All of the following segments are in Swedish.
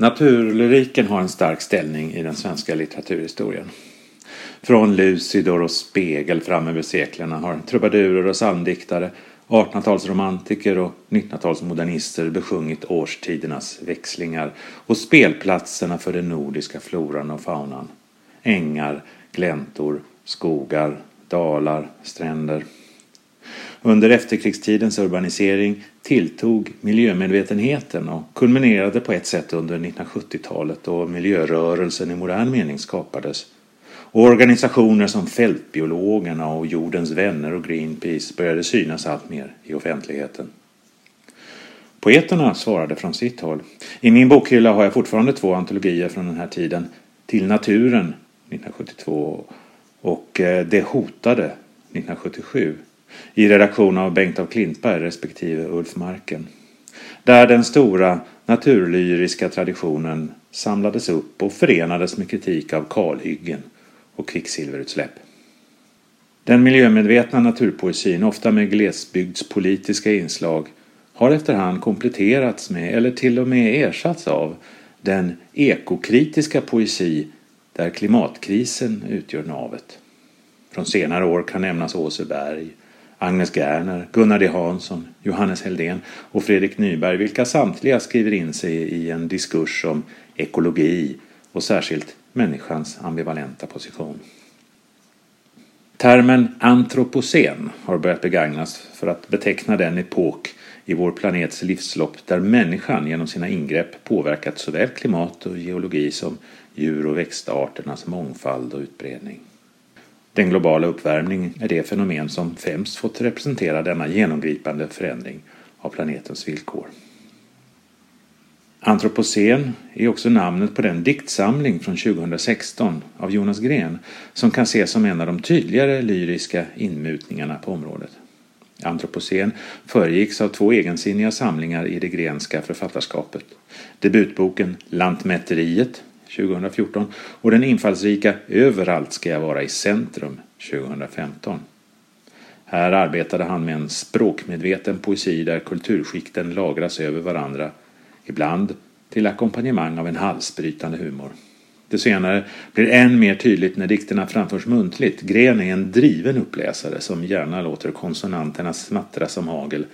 Naturlyriken har en stark ställning i den svenska litteraturhistorien. Från Lucidor och Spegel fram över seklerna har trubadurer och psalmdiktare, 1800-talsromantiker och 1900-talsmodernister besjungit årstidernas växlingar och spelplatserna för den nordiska floran och faunan. Ängar, gläntor, skogar, dalar, stränder. Under efterkrigstidens urbanisering tilltog miljömedvetenheten och kulminerade på ett sätt under 1970-talet då miljörörelsen i modern mening skapades. Och organisationer som Fältbiologerna och Jordens vänner och Greenpeace började synas allt mer i offentligheten. Poeterna svarade från sitt håll. I min bokhylla har jag fortfarande två antologier från den här tiden. Till naturen 1972 och eh, Det hotade 1977 i redaktion av Bengt av Klintberg respektive Ulf Marken. Där den stora naturlyriska traditionen samlades upp och förenades med kritik av kalhyggen och kvicksilverutsläpp. Den miljömedvetna naturpoesin, ofta med glesbygdspolitiska inslag, har efterhand kompletterats med, eller till och med ersatts av, den ekokritiska poesi där klimatkrisen utgör navet. Från senare år kan nämnas Åseberg, Agnes Gerner, Gunnar D Hansson, Johannes Heldén och Fredrik Nyberg vilka samtliga skriver in sig i en diskurs om ekologi och särskilt människans ambivalenta position. Termen antropocen har börjat begagnas för att beteckna den epok i vår planets livslopp där människan genom sina ingrepp påverkat såväl klimat och geologi som djur och växtarternas mångfald och utbredning. Den globala uppvärmningen är det fenomen som främst fått representera denna genomgripande förändring av planetens villkor. Antropocen är också namnet på den diktsamling från 2016 av Jonas Gren som kan ses som en av de tydligare lyriska inmutningarna på området. Antropocen föregicks av två egensinniga samlingar i det grenska författarskapet. Debutboken Lantmäteriet 2014 och den infallsrika Överallt ska jag vara i centrum 2015. Här arbetade han med en språkmedveten poesi där kulturskikten lagras över varandra, ibland till ackompanjemang av en halsbrytande humor. Det senare blir än mer tydligt när dikterna framförs muntligt. Gren är en driven uppläsare som gärna låter konsonanterna smattra som hagel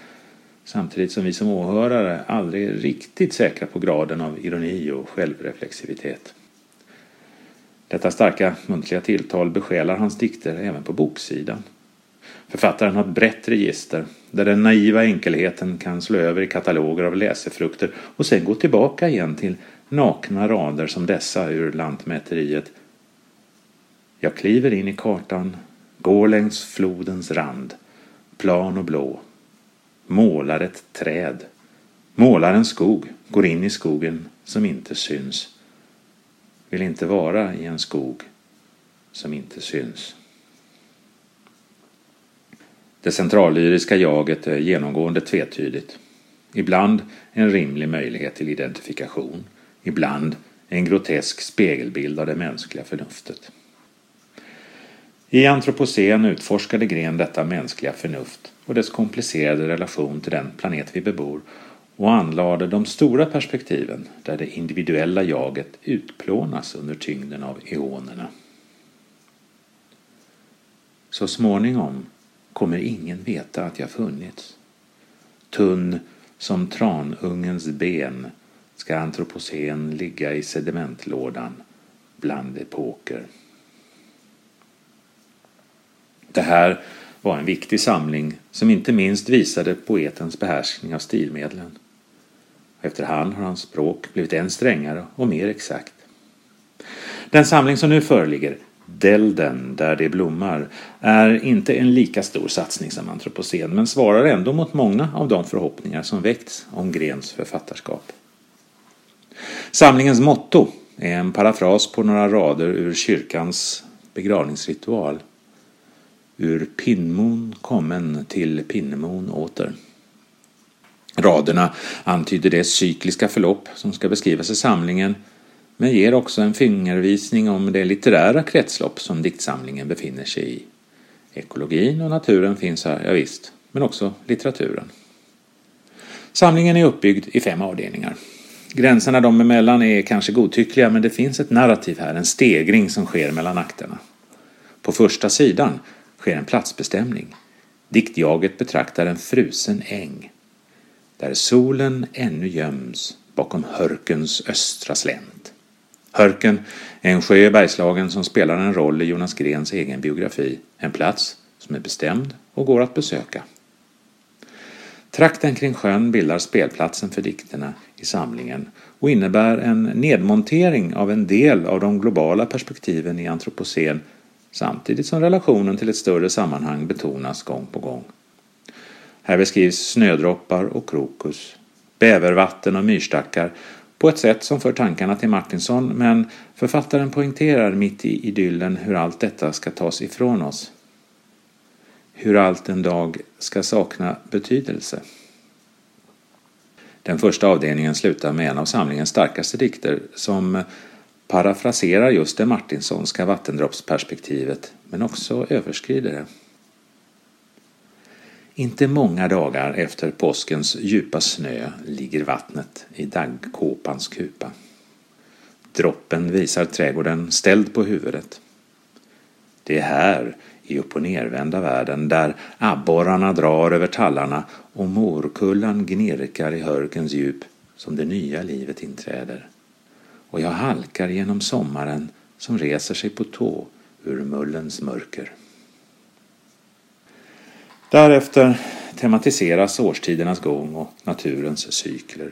samtidigt som vi som åhörare aldrig är riktigt säkra på graden av ironi och självreflexivitet. Detta starka muntliga tilltal besjälar hans dikter även på boksidan. Författaren har ett brett register där den naiva enkelheten kan slå över i kataloger av läsefrukter och sen gå tillbaka igen till nakna rader som dessa ur Lantmäteriet. Jag kliver in i kartan, går längs flodens rand, plan och blå, målar ett träd, målar en skog, går in i skogen som inte syns, vill inte vara i en skog som inte syns. Det centrallyriska jaget är genomgående tvetydigt. Ibland en rimlig möjlighet till identifikation, ibland en grotesk spegelbild av det mänskliga förnuftet. I antropocen utforskade Gren detta mänskliga förnuft och dess komplicerade relation till den planet vi bebor och anlade de stora perspektiven där det individuella jaget utplånas under tyngden av eonerna. Så småningom kommer ingen veta att jag funnits. Tunn som tranungens ben ska antropocen ligga i sedimentlådan bland epoker. Det här var en viktig samling som inte minst visade poetens behärskning av stilmedlen. Efterhand har hans språk blivit än strängare och mer exakt. Den samling som nu föreligger, Delden där det blommar, är inte en lika stor satsning som Antropocen men svarar ändå mot många av de förhoppningar som väckts om Grens författarskap. Samlingens motto är en parafras på några rader ur kyrkans begravningsritual. Ur pinnmon kommen till pinnemon åter. Raderna antyder det cykliska förlopp som ska beskrivas i samlingen men ger också en fingervisning om det litterära kretslopp som diktsamlingen befinner sig i. Ekologin och naturen finns här, ja visst, men också litteraturen. Samlingen är uppbyggd i fem avdelningar. Gränserna dem emellan är kanske godtyckliga men det finns ett narrativ här, en stegring som sker mellan akterna. På första sidan sker en platsbestämning. Diktjaget betraktar en frusen äng där solen ännu göms bakom Hörkens östra slänt. Hörken är en sjö i Bergslagen som spelar en roll i Jonas Grens egen biografi. En plats som är bestämd och går att besöka. Trakten kring sjön bildar spelplatsen för dikterna i samlingen och innebär en nedmontering av en del av de globala perspektiven i antropocen samtidigt som relationen till ett större sammanhang betonas gång på gång. Här beskrivs snödroppar och krokus, bävervatten och myrstackar på ett sätt som för tankarna till Martinsson men författaren poängterar mitt i idyllen hur allt detta ska tas ifrån oss. Hur allt en dag ska sakna betydelse. Den första avdelningen slutar med en av samlingens starkaste dikter som parafraserar just det Martinsonska vattendroppsperspektivet men också överskrider det. Inte många dagar efter påskens djupa snö ligger vattnet i daggkåpans kupa. Droppen visar trädgården ställd på huvudet. Det är här, i upp och nervända världen, där abborrarna drar över tallarna och morkullan gnirkar i hörkens djup, som det nya livet inträder. Och jag halkar genom sommaren som reser sig på tå ur mullens mörker. Därefter tematiseras årstidernas gång och naturens cykler.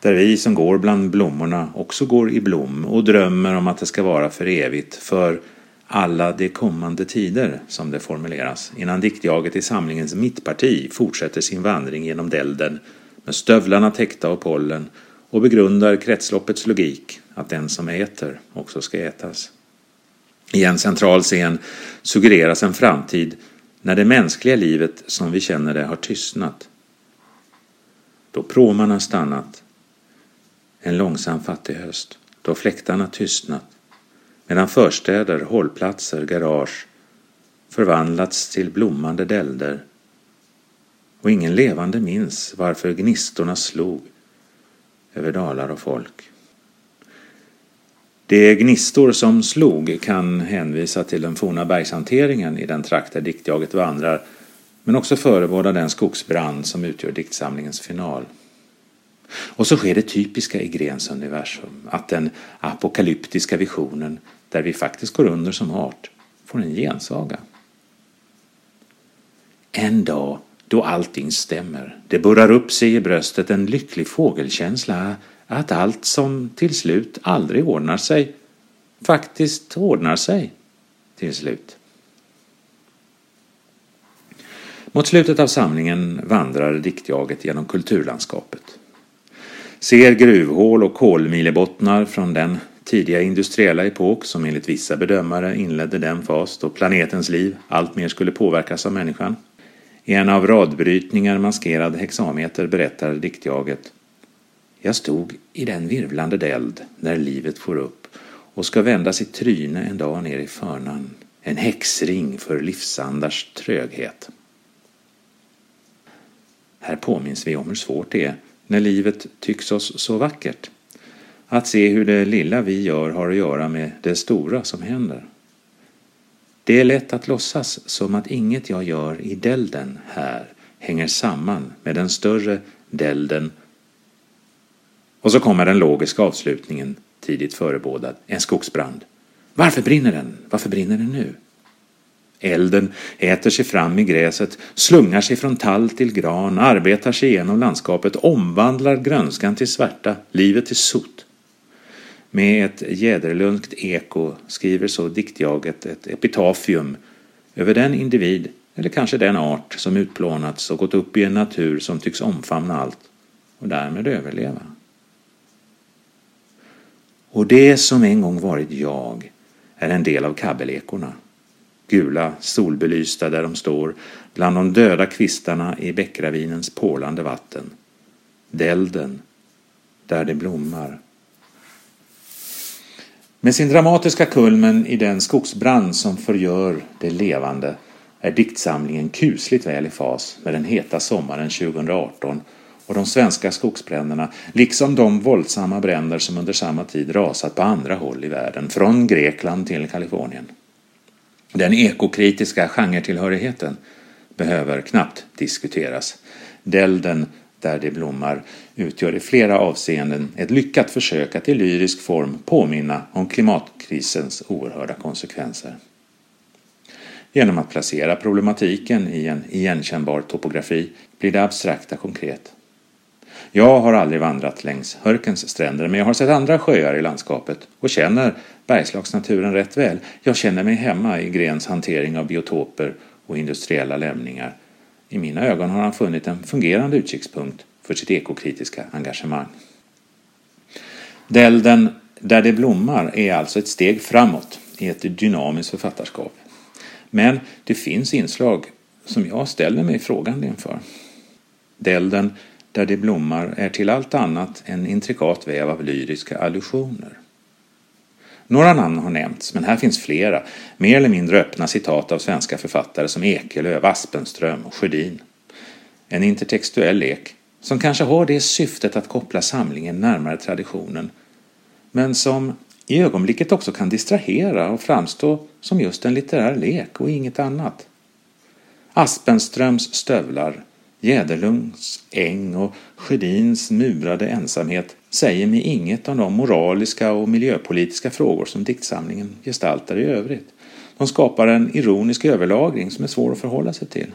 Där vi som går bland blommorna också går i blom och drömmer om att det ska vara för evigt, för alla de kommande tider, som det formuleras, innan diktjaget i samlingens mittparti fortsätter sin vandring genom dälden med stövlarna täckta av pollen och begrundar kretsloppets logik, att den som äter också ska ätas. I en central scen suggereras en framtid när det mänskliga livet som vi känner det har tystnat. Då pråmarna stannat, en långsam fattig höst, då fläktarna tystnat, medan förstäder, hållplatser, garage förvandlats till blommande dälder och ingen levande minns varför gnistorna slog över dalar och folk. De gnistor som slog kan hänvisa till den forna bergshanteringen i den trakt där diktjaget vandrar men också förebåda den skogsbrand som utgör diktsamlingens final. Och så sker det typiska i Grens universum, att den apokalyptiska visionen, där vi faktiskt går under som art, får en gensaga. En dag då allting stämmer, det burrar upp sig i bröstet en lycklig fågelkänsla att allt som till slut aldrig ordnar sig faktiskt ordnar sig till slut. Mot slutet av samlingen vandrar diktjaget genom kulturlandskapet. Ser gruvhål och kolmilebottnar från den tidiga industriella epok som enligt vissa bedömare inledde den fas då planetens liv alltmer skulle påverkas av människan. I en av radbrytningar maskerad hexameter berättar diktjaget jag stod i den virvlande deld när livet får upp och ska vända sitt tryne en dag ner i förnan, en häxring för livsandars tröghet. Här påminns vi om hur svårt det är när livet tycks oss så vackert. Att se hur det lilla vi gör har att göra med det stora som händer. Det är lätt att låtsas som att inget jag gör i delden här hänger samman med den större delden och så kommer den logiska avslutningen, tidigt förebådad, en skogsbrand. Varför brinner den? Varför brinner den nu? Elden äter sig fram i gräset, slungar sig från tall till gran, arbetar sig igenom landskapet, omvandlar grönskan till svärta, livet till sot. Med ett jäderlungt eko skriver så diktjaget ett epitafium över den individ, eller kanske den art, som utplånats och gått upp i en natur som tycks omfamna allt och därmed överleva. Och det som en gång varit jag är en del av kabbelekorna. Gula, solbelysta där de står bland de döda kvistarna i bäckravinens porlande vatten. Dälden, där det blommar. Med sin dramatiska kulmen i den skogsbrand som förgör det levande är diktsamlingen kusligt väl i fas med den heta sommaren 2018 och de svenska skogsbränderna, liksom de våldsamma bränder som under samma tid rasat på andra håll i världen, från Grekland till Kalifornien. Den ekokritiska genretillhörigheten behöver knappt diskuteras. Delden där det blommar utgör i flera avseenden ett lyckat försök att i lyrisk form påminna om klimatkrisens oerhörda konsekvenser. Genom att placera problematiken i en igenkännbar topografi blir det abstrakta konkret. Jag har aldrig vandrat längs Hörkens stränder men jag har sett andra sjöar i landskapet och känner Bergslagsnaturen rätt väl. Jag känner mig hemma i Grens hantering av biotoper och industriella lämningar. I mina ögon har han funnit en fungerande utkikspunkt för sitt ekokritiska engagemang. Dälden där det blommar är alltså ett steg framåt i ett dynamiskt författarskap. Men det finns inslag som jag ställer mig frågande inför. Dälden där det blommar är till allt annat en intrikat väv av lyriska allusioner. Några namn har nämnts, men här finns flera, mer eller mindre öppna citat av svenska författare som Ekelöf, Aspenström och Sjödin. En intertextuell lek som kanske har det syftet att koppla samlingen närmare traditionen, men som i ögonblicket också kan distrahera och framstå som just en litterär lek och inget annat. Aspenströms stövlar, Jäderlunds äng och Sjödins murade ensamhet säger mig inget om de moraliska och miljöpolitiska frågor som diktsamlingen gestaltar i övrigt. De skapar en ironisk överlagring som är svår att förhålla sig till.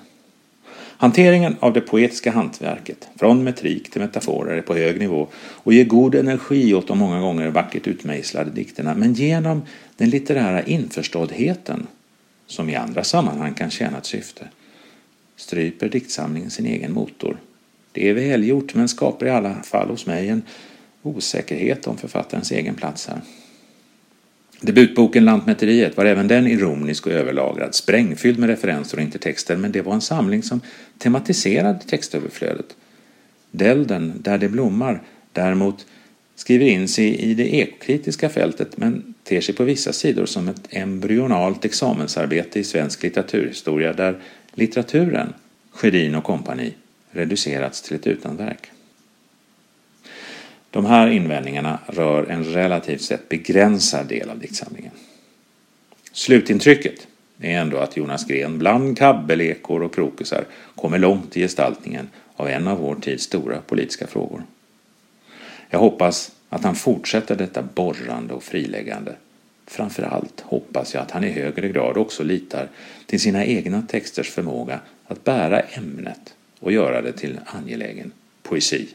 Hanteringen av det poetiska hantverket, från metrik till metaforer, är på hög nivå och ger god energi åt de många gånger vackert utmejslade dikterna. Men genom den litterära införståddheten, som i andra sammanhang kan tjäna ett syfte, stryper diktsamlingen sin egen motor. Det är välgjort men skapar i alla fall hos mig en osäkerhet om författarens egen plats här. Debutboken Lantmäteriet var även den ironisk och överlagrad, sprängfylld med referenser och intertexter, men det var en samling som tematiserade textöverflödet. Delden, Där det blommar, däremot skriver in sig i det ekokritiska fältet men ter sig på vissa sidor som ett embryonalt examensarbete i svensk litteraturhistoria där litteraturen, Sjödin och kompani, reducerats till ett utanverk. De här invändningarna rör en relativt sett begränsad del av diktsamlingen. Slutintrycket är ändå att Jonas Gren bland kabbelekor och krokusar kommer långt i gestaltningen av en av vår tids stora politiska frågor. Jag hoppas att han fortsätter detta borrande och friläggande. Framför allt hoppas jag att han i högre grad också litar till sina egna texters förmåga att bära ämnet och göra det till angelägen poesi.